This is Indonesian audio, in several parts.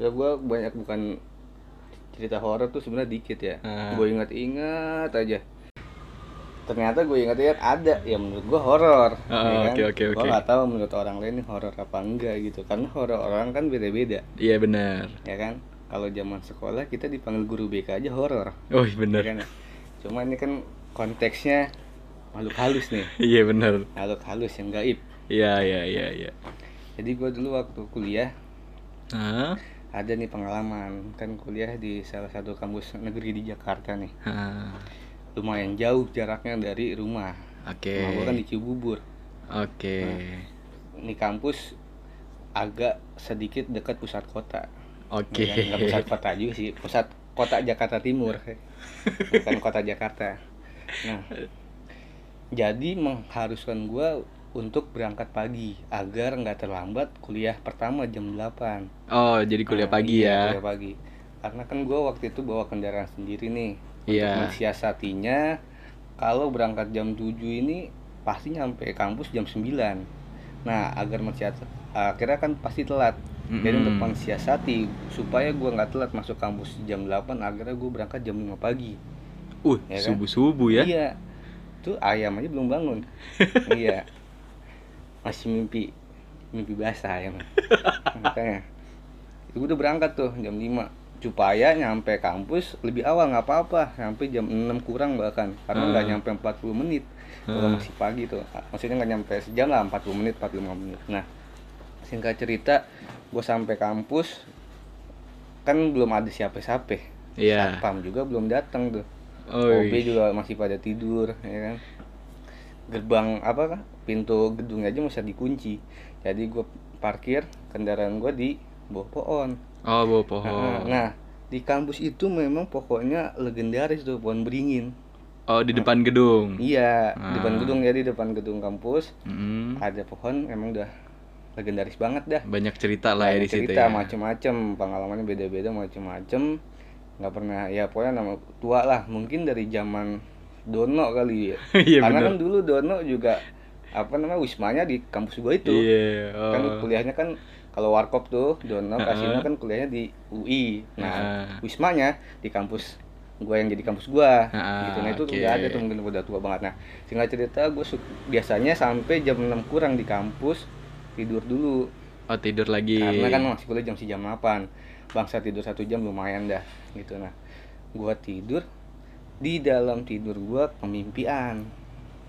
ya gue banyak bukan cerita horor tuh sebenarnya dikit ya Ah. gue ingat-ingat aja ternyata gue ingat-ingat ada ya menurut gue horor Ah, oke, oke, gue oke. nggak tahu menurut orang lain horor apa enggak gitu karena horor orang kan beda-beda Iya benar. ya kan kalau zaman sekolah kita dipanggil guru BK aja horor Oh ya benar. kan cuma ini kan konteksnya makhluk halus nih Iya benar. makhluk halus yang gaib Iya iya iya iya. jadi gue dulu waktu kuliah? Ada nih pengalaman kan kuliah di salah satu kampus negeri di Jakarta nih Hah. lumayan jauh jaraknya dari rumah Oke. rumah gue kan di Cibubur Oke. ini kampus agak sedikit dekat pusat kota Oke. Kan? Nggak pusat kota juga sih pusat kota Jakarta Timur bukan kota Jakarta nah jadi mengharuskan gue untuk berangkat pagi agar nggak terlambat kuliah pertama jam 8 Oh jadi kuliah Nah, pagi iya, ya? kuliah pagi karena kan gue waktu itu bawa kendaraan sendiri nih Iya. untuk mensiasatinya kalau berangkat jam 7 ini pasti nyampe kampus jam 9 nah agar mensiasat akhirnya kan pasti telat jadi Mm-mm. untuk mensiasati supaya gue nggak telat masuk kampus jam 8 akhirnya gue berangkat jam 5 pagi Uh Ya kan? subuh subuh ya? iya tuh ayam aja belum bangun iya masih mimpi mimpi basah ayam makanya itu udah berangkat tuh jam 5 supaya nyampe kampus lebih awal nggak apa-apa. Sampai jam 6 kurang bahkan karena nggak Hmm. nyampe 40 menit. Kalau Hmm. masih pagi tuh maksudnya nggak nyampe sejam lah 40 menit 45 menit. Nah singkat cerita gue sampai kampus kan belum ada siapa-siapa. Iya. satpam juga belum datang tuh. Oh, OB juga masih pada tidur ya kan gerbang apa pintu gedung aja masih dikunci jadi gue parkir kendaraan gue di bawah pohon oh bawa Nah, pohon. nah di kampus itu memang pokoknya legendaris tuh pohon beringin Oh di depan gedung. iya di depan Ah. gedung ya di depan gedung kampus Mm. ada pohon emang udah legendaris banget dah Banyak cerita lah ya Banyak di situ cerita ya. macem-macem pengalamannya beda-beda macem-macem nggak pernah ya pokoknya nama tua lah mungkin dari zaman Dono kali ya Iya karena benar. kan dulu Dono juga apa namanya wismanya di kampus gua itu Iya. kan Oh. kuliahnya kan kalau warkop tuh Dono Kasino kan kuliahnya di UI nah Heeh. wismanya di kampus gua yang jadi kampus gua Heeh, gitu nah itu oke. udah ada tuh mungkin udah tua banget nah singkat cerita gue biasanya sampai jam 6 kurang di kampus tidur dulu Oh tidur lagi. karena kan masih kuliah jam si jam 8 bangsa tidur satu jam lumayan dah gitu nah gua tidur di dalam tidur gua pemimpian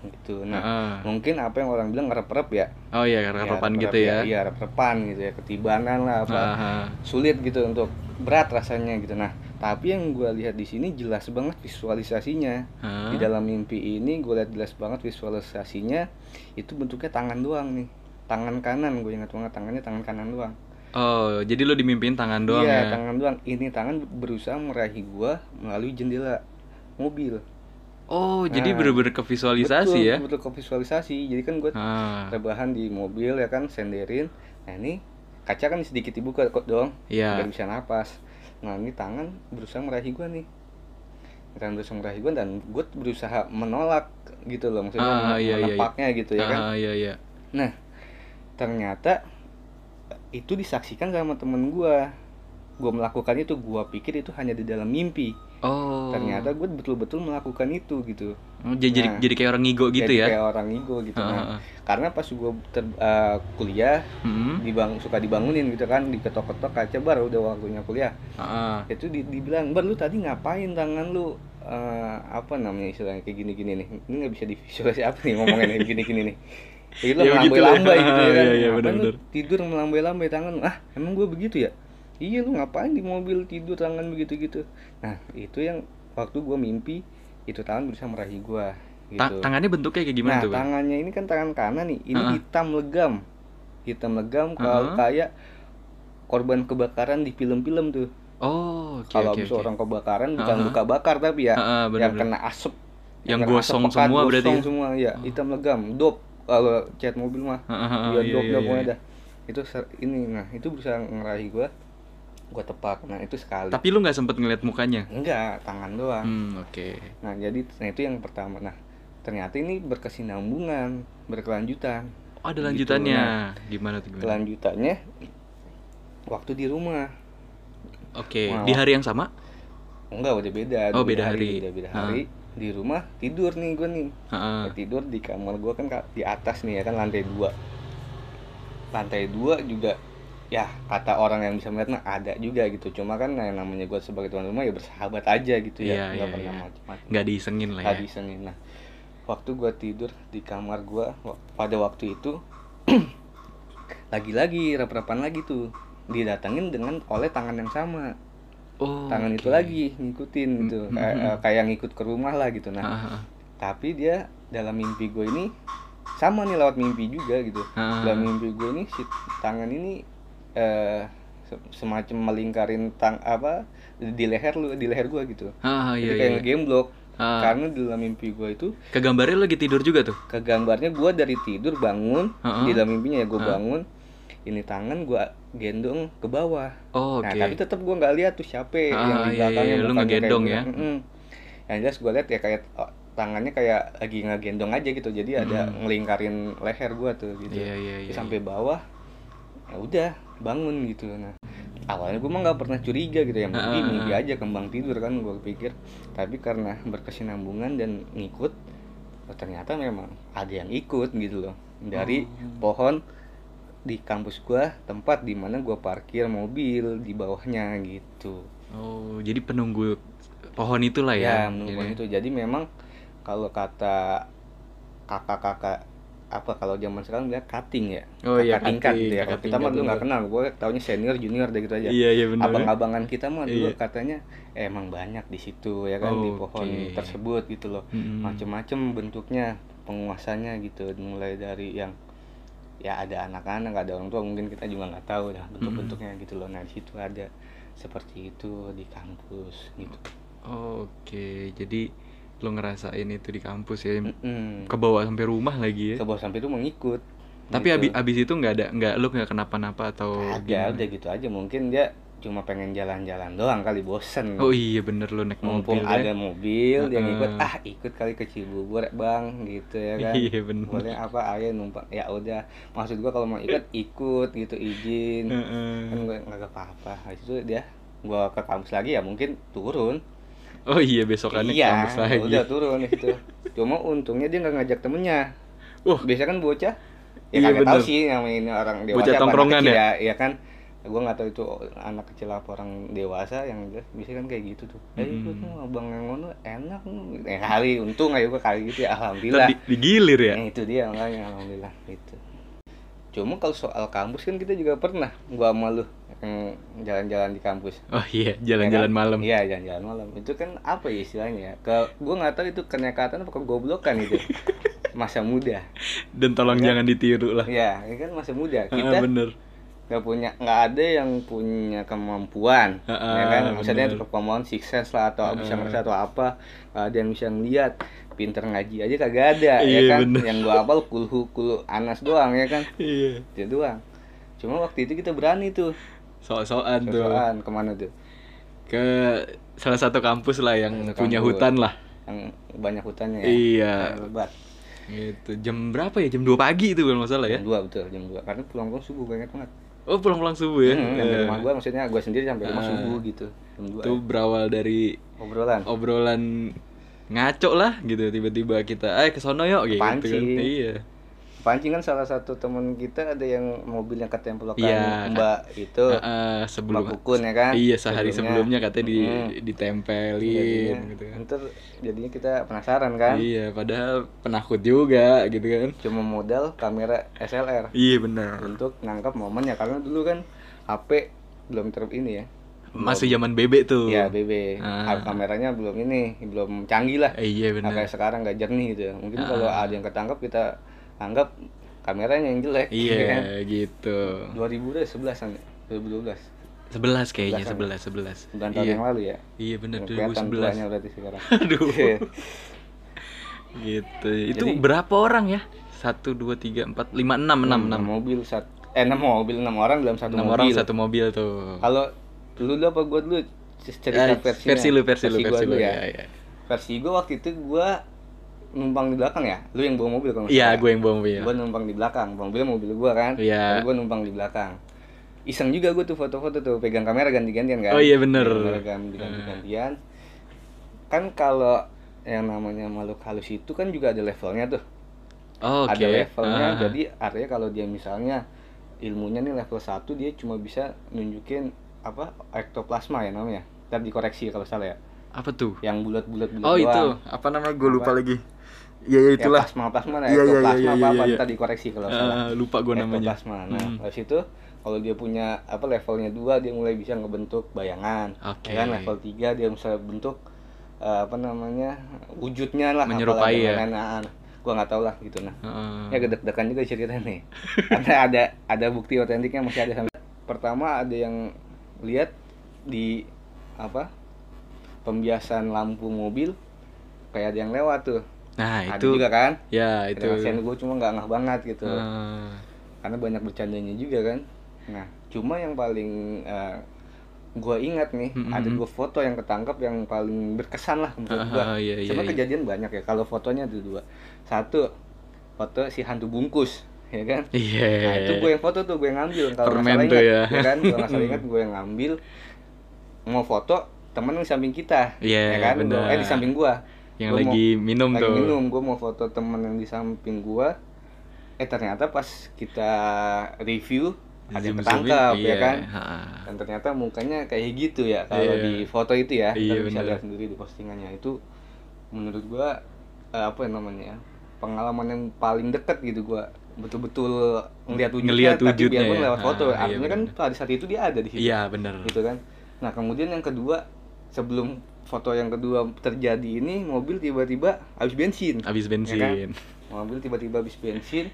gitu. Nah Heeh. mungkin apa yang orang bilang ngerep-rep ya? Oh iya Ya, papan rep-rep gitu ya. iya rep-repan gitu ya. Ketibanan lah apa. Aha. sulit gitu untuk berat rasanya gitu. Nah tapi yang gua lihat di sini jelas banget visualisasinya. Hah? di dalam mimpi ini gue lihat jelas banget visualisasinya itu bentuknya tangan doang nih. Tangan kanan gue ingat banget tangannya tangan kanan doang. Oh jadi lu dimimpiin tangan doang iya ya? tangan doang. Ini tangan berusaha meraih gua melalui jendela mobil Oh jadi Nah, bener-bener ke visualisasi betul, ya? betul ke visualisasi jadi kan gue Ah, rebahan di mobil ya kan senderin nah ini kaca kan sedikit dibuka kok dong Iya. biar bisa napas nah ini tangan berusaha meraih gua nih tangan berusaha meraih gua dan gue berusaha menolak gitu loh maksudnya Ah, iya, iya, iya. menepaknya gitu ya kan Ah, iya iya. Nah, ternyata itu disaksikan sama temen gua. Gua melakukan itu, gua pikir itu hanya di dalam mimpi. Oh. Ternyata gue betul-betul melakukan itu gitu. Oh, jadi jadi, Nah, jadi kayak orang ngigo gitu Jadi ya? Kayak orang ego gitu. Ah, Nah, ah, ah. karena pas gua ter- eh, kuliah, Mm-mm. dibang suka dibangunin gitu kan, diketok-ketok kaca bar udah waktunya kuliah. Ah, ah. Itu di- dibilang, "Bar lu tadi ngapain tangan lu eh, apa namanya istilahnya kayak gini-gini nih. Ini nggak bisa divisualisasi apa nih ngomongnya kayak gini-gini nih. Kayak gitu Ya begitu lah. melambai-lambai gitu ya kan. Iya, iya, Ngapain lu benar-benar. tidur melambai-lambai tangan. Ah, emang gue begitu ya? Iya lu ngapain di mobil tidur tangan begitu-gitu. Nah, itu yang waktu gue mimpi itu tangan berusaha meraih gue gitu. Ta- tangannya bentuknya kayak gimana nah, tuh? Bang? tangannya ini kan tangan kanan nih. Ini Uh-uh. hitam legam. Hitam legam kalau Uh-uh. kayak korban kebakaran di film-film tuh. Oh, oke kalau oke. orang kebakaran bukan Uh-uh. luka bakar tapi ya Ah, ah, yang benar-benar. kena asap Yang asap gosong pekat, semua berarti gosong ya? semua ya hitam legam dop kalau cat mobil mah Ah, ah, ah, dia iya, dop iya, iya. pokoknya dah itu ser- ini nah itu berusaha ngerahi gua gua tepak nah itu sekali Tapi lu nggak sempet ngeliat mukanya? enggak tangan doang Hmm, oke. nah jadi nah itu yang pertama nah ternyata ini berkesinambungan berkelanjutan Oh, ada Gitu, lanjutannya. nah. Gimana tuh gimana? kelanjutannya waktu di rumah Oke, Wah, di hari yang sama? enggak udah beda Oh, udah beda hari. udah beda Ah. hari di rumah tidur nih gue nih Heeh. Ya, tidur di kamar gue kan ka- di atas nih ya kan lantai dua lantai dua juga ya kata orang yang bisa melihat mah ada juga gitu cuma kan yang namanya gue sebagai tuan rumah ya bersahabat aja gitu Iya, ya nggak iya, pernah iya. macam-macam Nggak diisengin lah ya. Nggak disengin. nah waktu gue tidur di kamar gue pada waktu itu lagi-lagi rap-rapan lagi tuh didatengin dengan oleh tangan yang sama Oh. tangan itu oke. lagi ngikutin gitu Mm, kayak, mm, mm. kayak ngikut ke rumah lah gitu nah Ah, ah, ah. tapi dia dalam mimpi gue ini sama nih lewat mimpi juga gitu Ah. dalam mimpi gue ini si tangan ini eh se- semacam melingkarin tang apa di leher lu di leher gue gitu Ah, jadi iya, kayak iya. nge-game block Ah. karena di dalam mimpi gue itu Kegambarnya lu lagi tidur juga tuh? ke gambarnya gue dari tidur bangun Heeh. di dalam mimpinya ya gue Heeh. bangun ini tangan gue gendong ke bawah Oh, oke. Nah, tapi tetap gue nggak lihat tuh siapa Ah, yang di iya, belakangnya iya, lu mukanya kayak ngegendong ya? Mm-mm. Yang jelas gue lihat ya kayak oh, tangannya kayak lagi ngegendong aja gitu. Jadi ada Mm. ngelingkarin leher gue tuh gitu. Iya, iya, Terus iya, sampai bawah ya udah bangun gitu. Nah, awalnya gue mah nggak pernah curiga gitu ya mimpi Ah, ah, mimpi aja kembang tidur kan gue pikir. Tapi karena berkesinambungan dan ngikut oh, ternyata memang ada yang ikut gitu loh dari Oh. pohon di kampus gua tempat di mana gua parkir mobil di bawahnya gitu Oh, jadi penunggu pohon itulah ya ya. menunggu Jadi- itu jadi memang kalau kata kakak-kakak apa kalau zaman sekarang dia cutting ya Oh iya, cutting, gitu ya kalau kita mah tingkat, dulu nggak bener. kenal gue taunya senior junior deh gitu aja Iya, iya benar. abang-abangan kita mah dulu Iya. katanya eh, emang banyak di situ ya kan di pohon Oke. tersebut gitu loh Mm-mm. macem-macem bentuknya penguasanya gitu mulai dari yang ya ada anak-anak ada orang tua mungkin kita juga nggak tahu dah bentuk-bentuknya gitu loh nah di situ ada seperti itu di kampus gitu Oke, jadi lu ngerasain itu di kampus ya. Mm-mm. Ke bawah sampai rumah lagi ya. ke bawah sampai itu mengikut Tapi gitu. abis, abis itu nggak ada nggak lu nggak kenapa-napa atau ada udah gitu aja mungkin dia cuma pengen jalan-jalan doang kali bosen Oh iya bener lu naik mumpung mobil ada ya. mobil dia Heeh. ngikut ah ikut kali ke Cibubur bang gitu ya kan Iya, bener. boleh apa ayo numpang ya udah maksud gua kalau mau ikut ikut gitu izin Heeh. kan gue nggak apa-apa itu dia gua ke kampus lagi ya mungkin turun Oh iya besokannya iya kampus lagi. udah turun itu cuma untungnya dia nggak ngajak temennya Wah. biasa kan bocah ya Iya, kagak tahu sih yang ini orang dewasa Bocah tongkrongan ya? ya ya kan gua nggak tahu itu anak kecil apa orang dewasa yang jelas biasanya kan kayak gitu tuh eh Mm. ikut nu, abang yang ngono enak nu." eh kali untung aja gua kali gitu ya alhamdulillah di- digilir ya. Nah, itu dia makanya alhamdulillah gitu. Cuma kalau soal kampus kan kita juga pernah gua sama lu jalan-jalan di kampus. Oh iya, Ya jalan-jalan kan? malam. Iya, jalan-jalan malam. Itu kan apa ya istilahnya ya? Ke gua nggak tahu itu kenekatan apa kegoblokan itu. Masa muda. Dan tolong Ya. jangan ditiru lah. Iya, ini kan masa muda. Ah, Kita bener. nggak punya nggak ada yang punya kemampuan Ah, ya kan misalnya bener. kemampuan sukses lah atau Ah, bisa ngerasa atau apa ada yang bisa ngeliat pinter ngaji aja kagak ada ya Iya, kan bener. yang gua hafal kulhu kulu anas doang ya kan Iya. itu doang cuma waktu itu kita berani tuh Sok-sokan tuh. sosokan ke mana tuh Ke salah satu kampus lah yang satu punya kampus. hutan lah. yang banyak hutannya ya Iya. Lebat Gitu. Jam berapa ya? Jam 2 pagi itu kalau nggak salah ya. jam dua betul jam dua karena pulang pulang subuh banyak banget Oh, pulang-pulang subuh ya. hmm, sampai Eh, rumah gua maksudnya gua sendiri sampai rumah Ah. subuh gitu jam dua Itu berawal dari obrolan obrolan ngaco lah gitu tiba-tiba kita eh ke sono yuk gitu kan. Iya. Pancing kan salah satu teman kita ada yang mobilnya ketempelkan Iya. Mbak itu Heeh, sebelum Mbak Kukun ya kan? Iya, sehari sebelumnya katanya di Mm. ditempelin Jadinya, gitu kan. ntar jadinya kita penasaran kan? Iya, padahal penakut juga gitu kan. Cuma modal kamera SLR Iya benar. untuk nangkap momennya karena dulu kan HP belum ter ini ya. Masih zaman bebek tuh. Iya BB, Ah. kameranya belum ini, belum canggih lah. Eh, iya Nah, benar. kayak sekarang nggak jernih gitu. Mungkin Ah. kalau ada yang ketangkap kita anggap kameranya yang jelek. Iya ya kan? gitu. 2000 deh 11 an 2012 11 kayaknya, Belasan. 11 11. 9 tahun Iya. yang lalu ya. Iya benar Kelihatan tuanya 2011. berarti sekarang. Aduh. Iya. Gitu. Itu Jadi- berapa orang ya? 1 2 3 4 5 6 6 enam 6. mobil sat eh enam mobil enam orang dalam satu 6 mobil orang satu mobil tuh. kalau lu dulu apa gua dulu cerita Eh, versinya. versi lu, versi lu, gua versi lu dulu ya. ya. versi gua waktu itu gua numpang di belakang ya lu yang bawa mobil kalau nggak Iya, salah. gue yang bawa mobil. gua numpang di belakang mobilnya mobil gua kan Iya. Tapi gua numpang di belakang iseng juga gue tuh foto-foto tuh pegang kamera ganti-gantian kan Oh iya, bener. Ganti-gantian kan kalau yang namanya makhluk halus itu kan juga ada levelnya tuh Oh, Oke. ada levelnya Ah. jadi artinya kalau dia misalnya ilmunya nih level 1 dia cuma bisa nunjukin apa ektoplasma ya namanya ntar dikoreksi kalau salah ya apa tuh? yang bulat-bulat bulat Oh doang. itu, apa namanya? Gue lupa Apa? lagi. Iya iya ya, itulah. plasma plasma nah, Iya, iya, ektoplasma iya, apa iya, apa iya. ntar dikoreksi kalau salah Ah, lupa gue namanya. ektoplasma nah Hmm. habis itu kalau dia punya apa levelnya dua dia mulai bisa ngebentuk bayangan Oke. ya kan level 3 dia bisa bentuk eh, apa namanya wujudnya lah Menyerupai ya? ya gua nggak tahu lah gitu nah Heeh. ya gedek-dedekan juga ceritanya nih karena ada ada bukti otentiknya masih ada sampai pertama ada yang lihat di apa pembiasan lampu mobil kayak ada yang lewat tuh Nah ada itu, juga kan ya itu. itu gue cuma nggak ngeh banget gitu Ah. karena banyak bercandanya juga kan nah cuma yang paling eh, gua ingat nih Mm-mm. ada dua foto yang ketangkap yang paling berkesan lah menurut gua Ah, iya, iya, cuma iya. kejadian banyak ya kalau fotonya ada dua satu foto si hantu bungkus ya kan Iya. Nah itu gue yang foto tuh gue yang ngambil kalau nggak salah ingat ya. kan kalau nggak salah ingat gue yang ngambil mau foto temen di samping kita Iya, ya kan benar. eh di samping gua Yang Gua lagi minum lagi tuh. minum gue mau foto temen yang di samping gua eh ternyata pas kita review ada yang ketangkap ya iya, kan ha. dan ternyata mukanya kayak gitu ya kalau Iya. di foto itu ya Iya, kita bisa lihat sendiri di postingannya itu menurut gua eh, apa yang namanya ya pengalaman yang paling dekat gitu gua betul-betul ngelihat wujudnya Ngelihat tapi wujudnya biarpun ya. lewat foto Ah, iya, artinya kan benar. pada saat itu dia ada di situ Iya benar. gitu kan nah kemudian yang kedua sebelum foto yang kedua terjadi ini mobil tiba-tiba habis bensin Habis Ya kan? bensin. mobil tiba-tiba habis bensin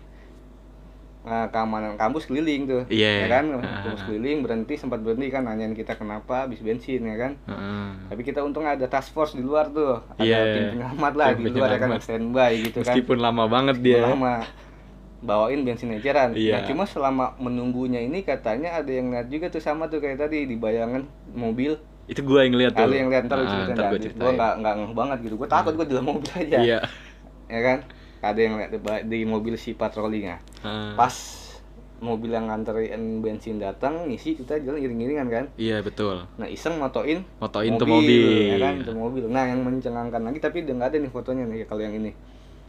nah, keamanan kampus keliling tuh Iya. ya kan Ah. kampus keliling berhenti sempat berhenti kan nanyain kita kenapa habis bensin ya kan Heeh. tapi kita untung ada task force di luar tuh ada Iya. tim penyelamat lah Tim di luar ya kan standby gitu kan Meskipun lama banget dia. lama bawain bensin eceran Iya. nah cuma selama menunggunya ini katanya ada yang lihat juga tuh sama tuh kayak tadi di bayangan mobil Itu gua yang lihat tuh. kali yang lihat ntar lu Ah, ceritain ntar dah. gua gua ceritain. nggak nggak ngeh banget gitu gua takut gua di dalam mobil aja Iya. ya kan ada yang lihat di, di mobil si patrolinya Ah. pas mobil yang nganterin bensin datang ngisi kita jalan iring-iringan kan Iya betul. nah iseng motoin Motoin tuh mobil. ya kan tuh mobil nah yang mencengangkan lagi tapi udah nggak ada nih fotonya nih kalau yang ini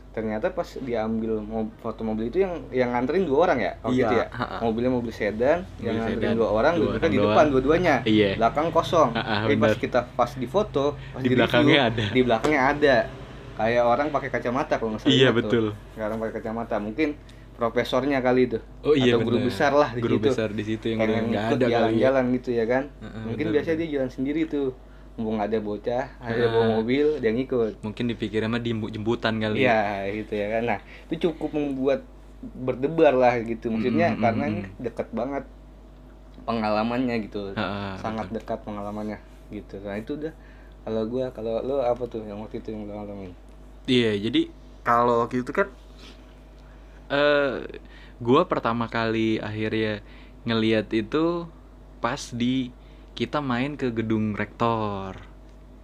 ternyata pas diambil foto mobil itu yang yang nganterin dua orang ya waktu Iya, itu ya? mobilnya mobil sedan yang Mobil nganterin sedan, dua orang dua duduknya orang di depan dua-duanya. Iya. belakang kosong. Tapi pas kita pas di foto pas Di di, belakangnya review, ada. di belakangnya ada. Kayak orang pakai kacamata kalau nggak salah Iya, betul. Kayak orang pakai kacamata. Mungkin profesornya kali itu. Oh iya atau guru bener. besar lah di Guru situ. besar di situ yang nggak ada ya. jalan-jalan gitu ya kan. Heeh, mungkin bener, biasanya dia jalan sendiri tuh mumpung ada bocah ada Ah. bawa mobil dia ngikut. Mungkin dipikirnya mah di jemputan kali. iya gitu ya kan. Nah itu cukup membuat berdebar lah gitu. Maksudnya Mm-mm, karena ini dekat banget pengalamannya gitu. Heeh, sangat dekat pengalamannya gitu. Nah itu udah. Kalau gua kalau lo apa tuh yang waktu itu yang lo ngalamin Iya, jadi kalau waktu itu kan eh gua pertama kali akhirnya ngeliat itu pas di kita main ke gedung rektor.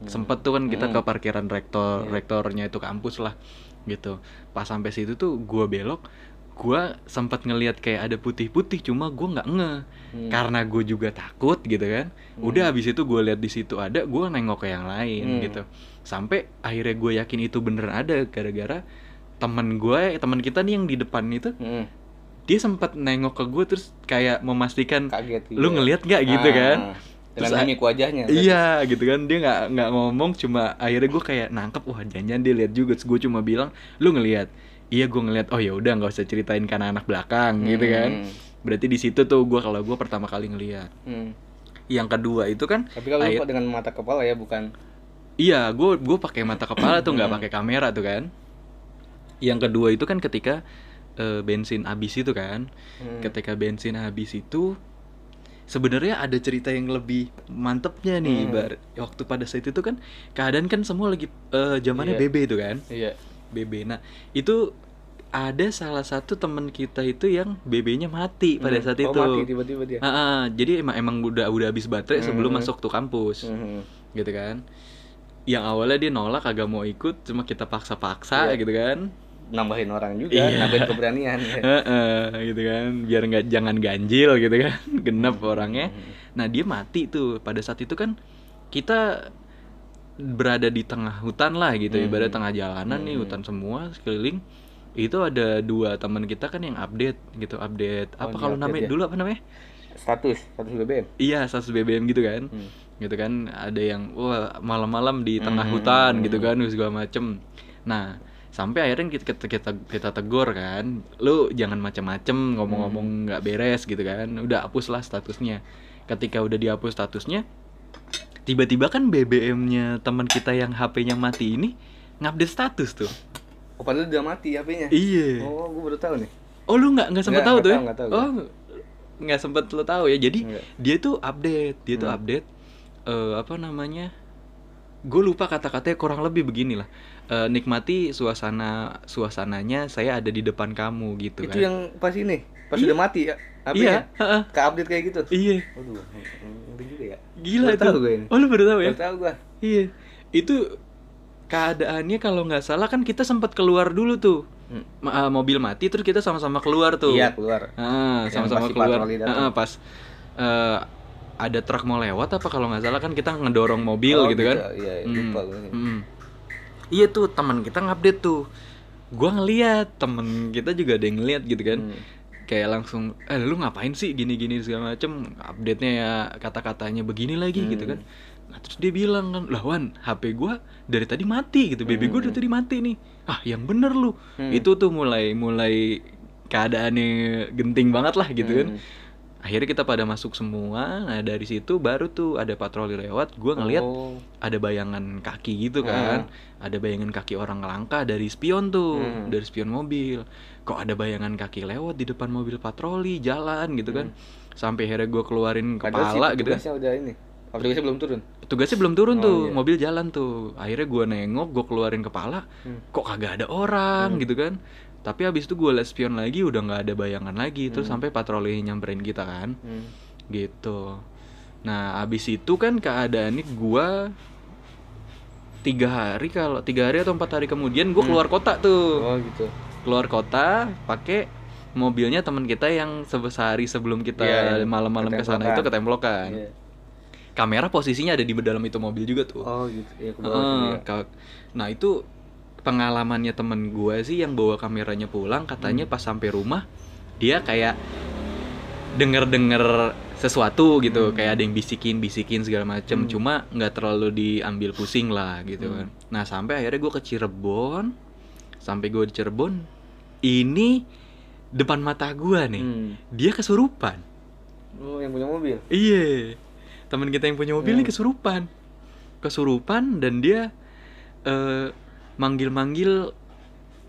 Sempet tuh kan kita Hmm. ke parkiran rektor, Iya. rektornya itu kampus lah gitu. Pas sampai situ tuh gua belok, gua sempat ngeliat kayak ada putih-putih cuma gua nggak nge Hmm. karena gue juga takut gitu kan udah habis itu gue lihat di situ ada gue nengok ke yang lain Hmm. gitu sampai akhirnya gue yakin itu bener ada gara-gara temen gue teman kita nih yang di depan itu Hmm, dia sempat nengok ke gue terus kayak memastikan kaget lu iya. ngelihat nggak gitu Ah, kan dengan Terus, mimik wajahnya iya gitu kan. Dia nggak nggak ngomong cuma akhirnya gue kayak nangkep wah jangan dia lihat juga. Gue cuma bilang lu ngelihat? Iya gue ngelihat oh ya udah nggak usah ceritain karena anak belakang gitu kan. Hmm. berarti di situ tuh gue kalau gue pertama kali ngelihat. Hmm. yang kedua itu kan tapi kalau lupa dengan mata kepala ya bukan? Iya gue gue pakai mata kepala tuh nggak Hmm. pakai kamera tuh kan. Yang kedua itu kan ketika eh, bensin habis itu kan. Hmm. ketika bensin habis itu sebenarnya ada cerita yang lebih mantepnya nih Hmm. bar waktu pada saat itu kan keadaan kan semua lagi eh, zamannya Iya. BB itu kan iya BB nah itu ada salah satu temen kita itu yang BB-nya mati pada Hmm. saat Oh, itu mati tiba-tiba dia Ah, ah, jadi emang emang udah udah habis baterai sebelum Hmm. masuk tuh kampus Hmm. gitu kan yang awalnya dia nolak kagak mau ikut cuma kita paksa-paksa Iya. gitu kan nambahin orang juga, Iya. nambahin keberanian. ya. Gitu kan biar nggak jangan ganjil gitu kan genap orangnya Hmm. nah dia mati tuh pada saat itu kan kita berada di tengah hutan lah gitu Hmm. ibarat tengah jalanan nih Hmm. hutan semua sekeliling itu ada dua teman kita kan yang update gitu update Oh, apa kalau namanya ya? dulu apa namanya Status, status BBM. iya status BBM gitu kan Hmm. gitu kan ada yang wah malam-malam di tengah Hmm. hutan gitu kan segala macem nah sampai akhirnya kita kita kita, kita tegur kan lu jangan macem-macem ngomong-ngomong nggak beres gitu kan udah hapus lah statusnya ketika udah dihapus statusnya tiba-tiba kan BBM-nya teman kita yang HP-nya mati ini ngupdate status tuh Oh, padahal udah mati HP-nya. iya Oh, gue baru tahu nih. oh lu nggak nggak sempet Nggak, tahu nggak tuh tahu, ya tahu oh nggak sempet lu tahu ya jadi Nggak. dia tuh update dia tuh Hmm. update eh, apa namanya gue lupa kata-katanya kurang lebih beginilah Eh, nikmati suasana suasananya saya ada di depan kamu gitu Itu kan yang pas ini, pas Iya. udah mati ya iya HP-nya. heeh. Ke update kayak gitu. iya Waduh, ngeri juga ya. gila Baru itu tahu gue ini. oh lu baru tahu ya Baru tahu gua. iya itu keadaannya kalau nggak salah kan kita sempat keluar dulu tuh Hmm. Ma- eh, mobil mati terus kita sama-sama keluar tuh Iya, keluar. Ah, sama-sama keluar. Heeh, pas eh, ada truk mau lewat apa kalau nggak salah kan kita ngedorong mobil Oh, gitu, kan. Iya, iya, Hmm, lupa gue. hmm. Iya tuh teman kita ngupdate tuh. Gua ngeliat temen kita juga ada yang ngeliat gitu kan. Hmm. Kayak langsung, eh lu ngapain sih gini-gini segala macem Update-nya ya kata-katanya begini lagi Hmm. gitu kan Nah terus dia bilang kan, lah Wan HP gua dari tadi mati gitu BB gua dari tadi mati nih Ah yang bener lu Hmm. Itu tuh mulai, mulai keadaannya genting banget lah gitu kan Hmm. Akhirnya kita pada masuk semua nah dari situ baru tuh ada patroli lewat gue ngeliat Oh. ada bayangan kaki gitu kan ada bayangan kaki orang langka dari spion tuh Hmm. dari spion mobil kok ada bayangan kaki lewat di depan mobil patroli jalan gitu kan sampai akhirnya gue keluarin Hmm. Padahal kepala si gitu kan udah ini. Oh, petugasnya belum turun. petugasnya belum turun Oh, tuh iya. mobil jalan tuh akhirnya gue nengok gue keluarin kepala Hmm. kok kagak ada orang gitu kan tapi habis itu gue liat spion lagi udah nggak ada bayangan lagi terus sampai patroli nyamperin kita kan Hmm. gitu nah abis itu kan keadaannya gua tiga hari kalau tiga hari atau empat hari kemudian gue keluar kota tuh Oh, gitu. keluar kota pakai mobilnya teman kita yang sehari sebelum kita Iya, yang malam-malam ke sana itu ketemplokan Iya. kamera posisinya ada di dalam itu mobil juga tuh Oh, gitu. Iya, Heeh, sini ya. nah itu pengalamannya temen gue sih yang bawa kameranya pulang Hmm. katanya pas sampai rumah dia kayak denger-denger sesuatu gitu Hmm. kayak ada yang bisikin bisikin segala macem cuma nggak terlalu diambil pusing lah gitu Hmm. kan nah sampai akhirnya gue ke Cirebon sampai gue di Cirebon ini depan mata gue nih Hmm. dia kesurupan Oh, yang punya mobil. Iya. Teman kita yang punya mobil Hmm. nih kesurupan. Kesurupan dan dia eh manggil-manggil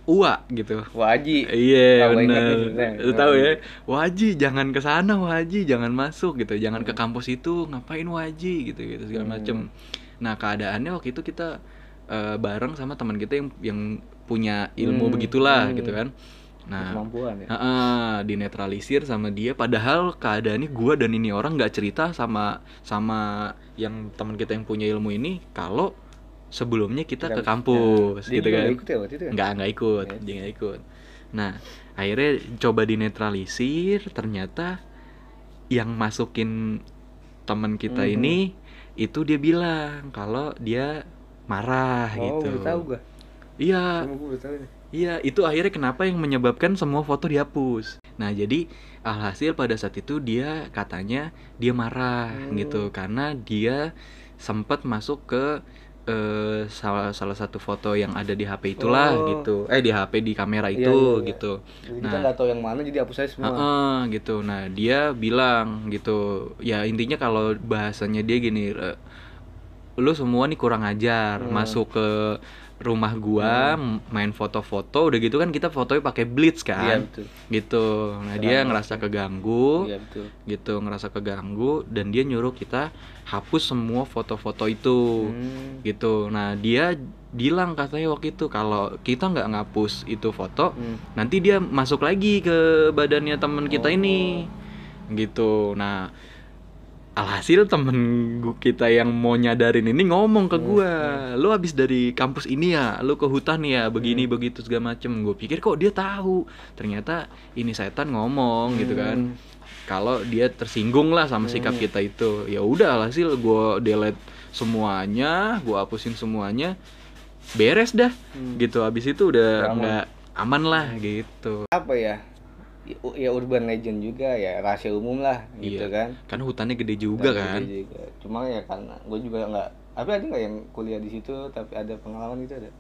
Ua gitu. Waji. Iya ceritanya. Lu tahu ya, Waji jangan ke sana Waji, jangan masuk gitu, jangan ke kampus itu, ngapain Waji gitu gitu segala Hmm. macem. Nah keadaannya waktu itu kita eh, bareng sama teman kita yang yang punya ilmu Hmm, begitulah hmm. gitu kan. Nah, Kemampuan ya. Heeh, dinetralisir sama dia padahal keadaannya gua dan ini orang nggak cerita sama sama yang teman kita yang punya ilmu ini kalau sebelumnya kita ke kampus Dia gitu kan nggak ikut ya waktu itu ya? nggak nggak ikut Ya. dia nggak ikut nah akhirnya coba dinetralisir ternyata yang masukin teman kita Mhm. ini itu dia bilang kalau dia marah Oh, gitu tahu gua. iya. Iya, itu akhirnya kenapa yang menyebabkan semua foto dihapus. Nah, jadi alhasil pada saat itu dia katanya dia marah Hmm. gitu karena dia sempat masuk ke eh, salah salah satu foto yang ada di HP itulah Oh. gitu. Eh di HP di kamera Iya, itu iya, iya. gitu. Jadi kita Nah. nggak tahu yang mana jadi hapus aja semua. Heeh, gitu. Nah, dia bilang gitu. Ya intinya kalau bahasanya dia gini, "Eh, lu semua nih kurang ajar Hmm. masuk ke rumah gua m- main foto-foto udah gitu kan kita fotonya pakai blitz Iya, kan betul. gitu nah dia ngerasa keganggu Iya, betul. gitu ngerasa keganggu dan dia nyuruh kita hapus semua foto-foto itu Hmm. gitu nah dia bilang katanya waktu itu kalau kita nggak ngapus itu foto Hmm. nanti dia masuk lagi ke badannya teman kita Oh. ini gitu nah alhasil temen gua kita yang mau nyadarin ini ngomong ke Hmm, gua lu habis dari kampus ini ya lu ke hutan ya begini Hmm. begitu segala macem gue pikir kok dia tahu ternyata ini setan ngomong gitu kan Hmm. kalau dia tersinggung lah sama sikap Hmm. kita itu ya udah alhasil gue delete semuanya gue hapusin semuanya beres dah Hmm. gitu habis itu udah Aman. nggak aman lah gitu apa ya ya- urban legend juga ya rahasia umum lah gitu Iya. kan karena hutannya gede juga Dan kan gede juga. cuma ya karena gue juga nggak tapi ada nggak yang kuliah di situ tapi ada pengalaman itu ada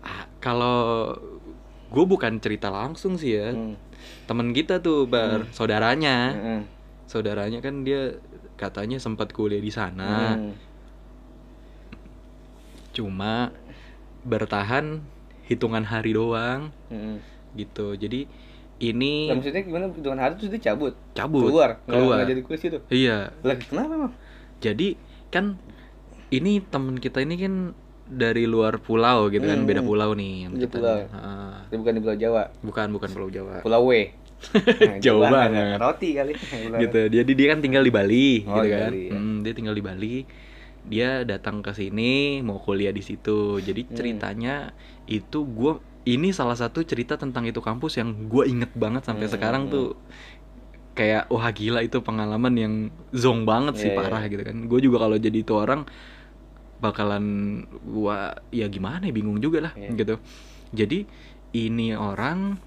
Ah, kalau gue bukan cerita langsung sih ya Hmm. temen kita tuh bar saudaranya Hmm. saudaranya kan dia katanya sempat kuliah di sana Hmm. cuma bertahan hitungan hari doang Hmm. gitu jadi ini Lah, maksudnya gimana? Hitungan hari terus dia cabut. Cabut. Keluar. Keluar. nggak jadi kuliah situ. Iya. Lagi kenapa emang? Jadi kan ini temen kita ini kan dari luar pulau gitu kan Hmm. beda pulau nih Beda pulau. dia bukan di Pulau Jawa. Bukan bukan pulau Jawa. Pulau W. Nah, Jauh banget. roti kali. Gitu. Jadi dia kan tinggal di Bali Oh, gitu kan. Bali, ya. Hmm, dia tinggal di Bali. Dia datang ke sini mau kuliah di situ. Jadi Hmm. ceritanya itu gue ini salah satu cerita tentang itu kampus yang gue inget banget sampai Hmm, sekarang hmm. tuh. kayak wah gila itu pengalaman yang zong banget sih Iya, iya. parah gitu kan. Gue juga kalau jadi itu orang bakalan gua ya gimana ya bingung juga lah Iya. gitu. Jadi ini orang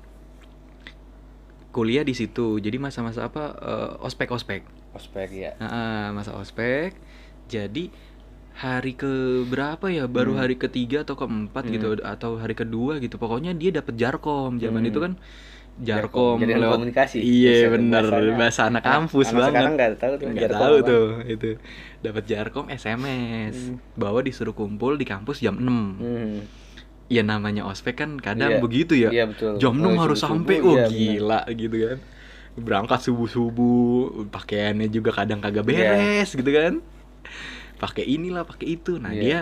kuliah di situ. Jadi masa-masa apa eh, ospek ospek ospek ya Ah, masa ospek. Jadi hari ke berapa ya baru Hmm. hari ketiga atau keempat Hmm. gitu atau hari kedua gitu pokoknya dia dapet jarkom zaman Hmm. itu kan jarkom lewat komunikasi iya bener bahasa anak kampus anak banget sekarang nggak tahu tuh nggak tahu apa. tuh itu dapat jarkom SMS Hmm. bahwa disuruh kumpul di kampus jam 6 Hmm. ya namanya ospek kan kadang Iya. begitu ya iya betul jam 6 Oh, harus subuh-subuh, sampai oh iya, bener. gila gitu kan berangkat subuh subuh pakaiannya juga kadang kagak Iya. beres gitu kan pakai inilah pakai itu nah Iya. dia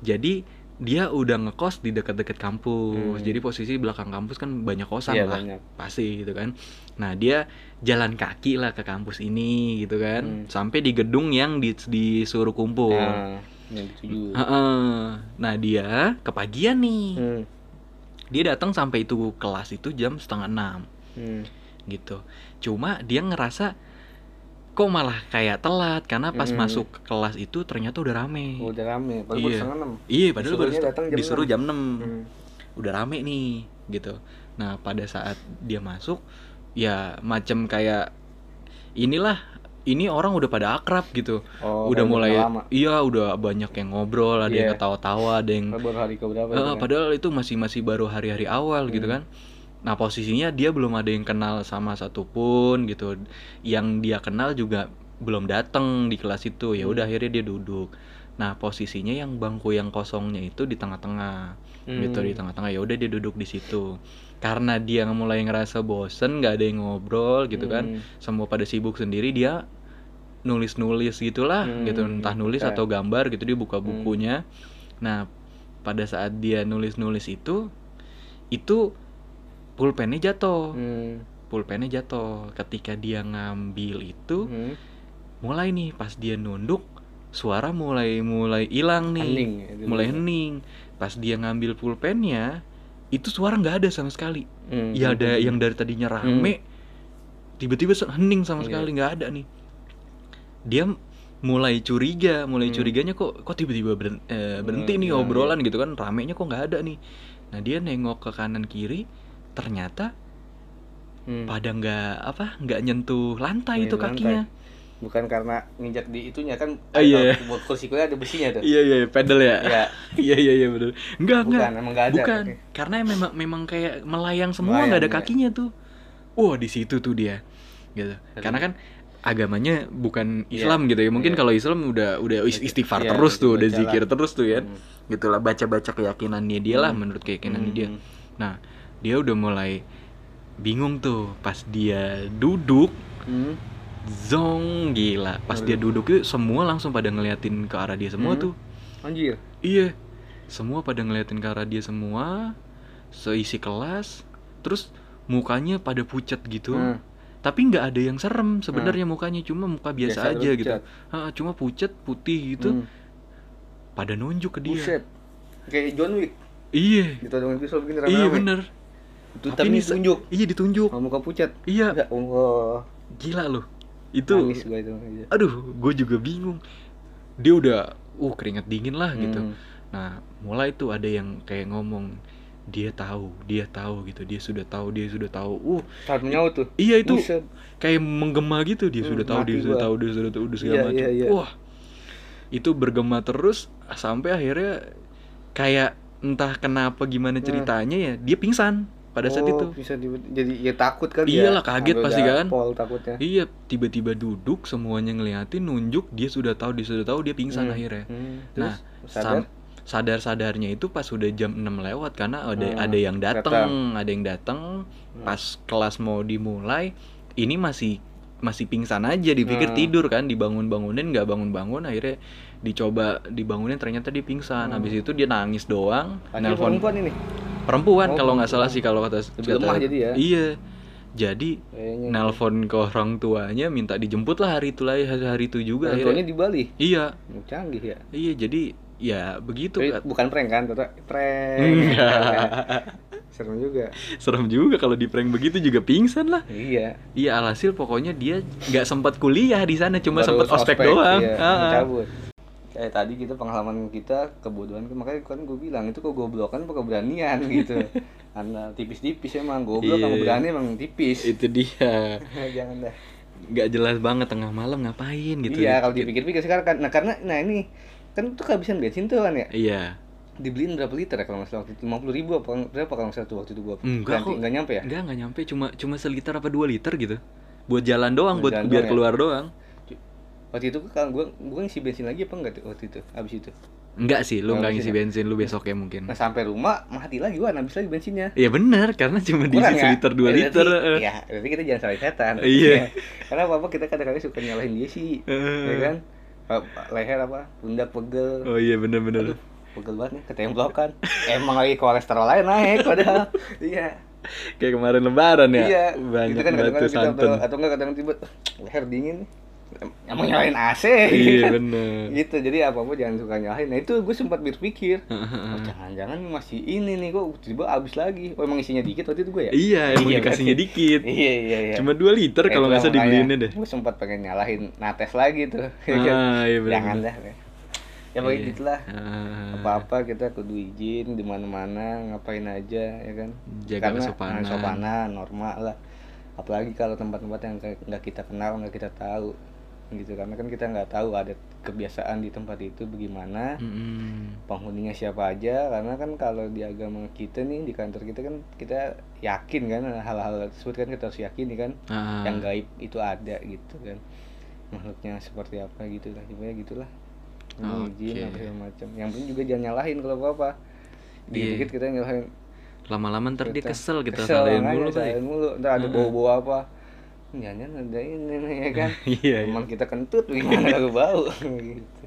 jadi dia udah ngekos di dekat-dekat kampus Hmm. jadi posisi belakang kampus kan banyak kosan Iya, lah banyak. pasti gitu kan nah dia jalan kaki lah ke kampus ini gitu kan Hmm. sampai di gedung yang di- disuruh kumpul nah nah dia kepagian nih hmm. dia datang sampai itu kelas itu jam setengah enam Hmm. gitu cuma dia ngerasa kok malah kayak telat karena pas Mm-mm. masuk ke kelas itu ternyata udah rame udah rame baru Iya. setengah enam iya padahal baru datang jam disuruh 6. jam 6 Hmm. udah rame nih gitu nah pada saat dia masuk ya macam kayak inilah ini orang udah pada akrab gitu Oh, udah mulai lama. iya udah banyak yang ngobrol ada yang Iya. ketawa-tawa ada yang baru hari ke berapa itu kan? padahal itu masih masih baru hari-hari awal gitu Hmm. kan. Nah posisinya dia belum ada yang kenal sama satupun gitu. Yang dia kenal juga belum datang di kelas itu. Ya udah Hmm. akhirnya dia duduk. Nah posisinya yang bangku yang kosongnya itu di tengah-tengah gitu Hmm. di tengah-tengah. Ya udah dia duduk di situ. Karena dia mulai ngerasa bosen, nggak ada yang ngobrol gitu kan. Hmm. Semua pada sibuk sendiri dia nulis-nulis gitulah Hmm, gitu entah nulis buka. atau gambar gitu dia buka bukunya nah pada saat dia nulis-nulis itu itu pulpennya jatuh Hmm. pulpennya jatuh ketika dia ngambil itu Hmm. mulai nih pas dia nunduk suara mulai mulai hilang nih Hening, itu mulai dulu. hening pas dia ngambil pulpennya itu suara nggak ada sama sekali Hmm. ya ada yang dari tadinya rame tiba-tiba se- hening sama Iya. sekali nggak ada nih dia mulai curiga mulai Hmm. curiganya kok kok tiba-tiba beren- eh, berhenti Hmm, nih iya, obrolan gitu kan ramenya kok nggak ada nih nah dia nengok ke kanan kiri ternyata Hmm. pada nggak apa nggak nyentuh lantai Nyentuh itu kakinya bukan karena nginjak di itunya kan Oh, iya. kalau kursi kuliah ada besinya tuh iya iya pedal ya ya iya iya iya betul enggak bukan enggak emang nggak ada bukan Oke. karena memang memang kayak melayang semua nggak ada iya. kakinya tuh wah di situ tuh dia gitu Jadi- karena kan agamanya bukan Iya, Islam gitu ya mungkin iya. kalau Islam udah udah is- istighfar Iya, terus tuh udah zikir lah. terus tuh ya Hmm. gitulah baca baca keyakinannya dia lah Hmm. menurut keyakinannya dia Hmm. nah dia udah mulai bingung tuh pas dia duduk Hmm. zong gila pas dia duduk itu semua langsung pada ngeliatin ke arah dia semua Hmm. tuh anjir Iya, semua pada ngeliatin ke arah dia semua, seisi kelas, terus mukanya pada pucat gitu, Hmm. tapi nggak ada yang serem sebenarnya mukanya cuma muka biasa, Biasa aja gitu pucat. Ha, cuma pucet putih gitu Hmm. pada nunjuk ke dia Buset. Kayak John Wick. iya Gitu begini iya bener Itu Tapi tapi ini ini se- tunjuk. iya ditunjuk Sama muka pucat. iya Ya Allah. gila loh itu Nangis gua itu. Iya. aduh gue juga bingung dia udah uh keringet dingin lah gitu Hmm. nah mulai tuh ada yang kayak ngomong dia tahu dia tahu gitu dia sudah tahu dia sudah tahu uh Saat menyaut tuh. iya itu Buset. kayak menggema gitu dia Hmm, sudah tahu dia mati sudah gua. tahu dia sudah tahu dia segala Iya, macam iya, iya. wah itu bergema terus sampai akhirnya kayak entah kenapa gimana ceritanya ya dia pingsan pada saat Hmm. Oh, itu bisa di- jadi ya takut ya. Iyalah, kaget Sampai pasti kan. Pol takutnya. iya tiba-tiba duduk semuanya ngeliatin nunjuk dia sudah tahu dia sudah tahu dia pingsan Hmm. akhirnya Hmm. Nah, Terus sadar. sadar sadarnya itu pas udah jam 6 lewat karena ada Hmm, ada yang datang, ada yang datang pas kelas mau dimulai ini masih masih pingsan aja dipikir Hmm. tidur kan dibangun-bangunin nggak bangun-bangun akhirnya dicoba dibangunin ternyata dia pingsan Hmm. habis itu dia nangis doang perempuan ini. Perempuan Oh, kalau nggak salah sih kalau kata lemah jadi ya? iya jadi Kayaknya. nelpon ke orang tuanya minta dijemput lah hari itu lah hari, hari itu juga Orang tuanya di Bali. iya Oh, Canggih ya. iya jadi ya begitu Kak. bukan prank kan, Tata? Prank. Serem juga. serem juga kalau di prank begitu juga pingsan lah Iya. iya alhasil pokoknya dia nggak sempat kuliah di sana cuma sempat ospek, doang Iya, Ah. Kayak tadi kita pengalaman kita kebodohan makanya kan gue bilang itu kok goblokan apa keberanian gitu. Karena tipis-tipis emang goblok Iya. sama berani emang tipis. itu dia Jangan dah. nggak jelas banget tengah malam ngapain gitu Iya, kalau dipikir-pikir sekarang kan nah karena nah ini kan tuh kehabisan bensin tuh kan ya. iya Dibeliin berapa liter ya kalau nggak salah waktu itu 50 ribu apa berapa kalau nggak salah waktu itu gua Enggak kok. nggak nyampe ya nggak nggak nyampe cuma cuma seliter apa dua liter gitu buat jalan doang buat jalan biar doang ya? keluar doang waktu itu kan gua gua ngisi bensin lagi apa enggak tuh waktu itu habis itu enggak sih lu Oh, nggak ngisi ya? bensin lu besoknya mungkin nah sampai rumah mati lagi gua habis lagi bensinnya Iya benar karena cuma Kurang ya? dua Ya, liter berarti- eh. Iya, berarti kita jangan salahin setan. Iya. Karena apa kita kadang-kadang suka nyalahin dia sih, Eh. ya kan? Leher apa? Pundak pegel. oh iya benar benar Aduh, pegel banget nih, ketemblokan. Emang lagi kolesterol lain naik padahal. iya. kayak kemarin lebaran ya iya. banyak Itu kan batu kadang-kadang kita santan atau enggak kadang tiba leher dingin nih. Emang nyalain AC. iya benar gitu. Jadi apa-apa jangan suka nyalahin. Nah, itu gue sempat berpikir, oh, jangan-jangan masih ini nih kok tiba habis lagi. Oh, emang isinya dikit waktu itu gue ya? iya emang Iya, dikasihnya berarti. dikit Iya, iya, iya. cuma 2 liter kalau nggak salah dibeliinnya deh Gue sempat pengen nyalahin nates lagi tuh. ah iya benar Jangan dah. Ya pokoknya Iya. gitulah. Ah, Apa-apa kita kudu izin di mana-mana, ngapain aja ya kan. Jaga Karena kesopanan. ah, sopanan, normal lah. Apalagi kalau tempat-tempat yang nggak kita kenal, nggak kita tahu gitu. Karena kan kita nggak tahu ada kebiasaan di tempat itu bagaimana Mm-mm. penghuninya siapa aja. Karena kan kalau di agama kita nih di kantor kita kan kita yakin kan hal-hal tersebut kan kita harus yakini kan Ah, yang gaib itu ada gitu kan. Makhluknya seperti apa gitu lah gimana gitulah. Ini izin Oke. apa macam. Yang penting juga jangan nyalahin kalau apa apa Iya. dikit-dikit kita nyalahin. Lama-lama ntar dia kesel kita Kesel, salahin mulu salahin mulu. Ntar ada bau-bau apa jangan ada ini ya kan? Iya iya. Emang kita kentut gimana? Kalau bau gitu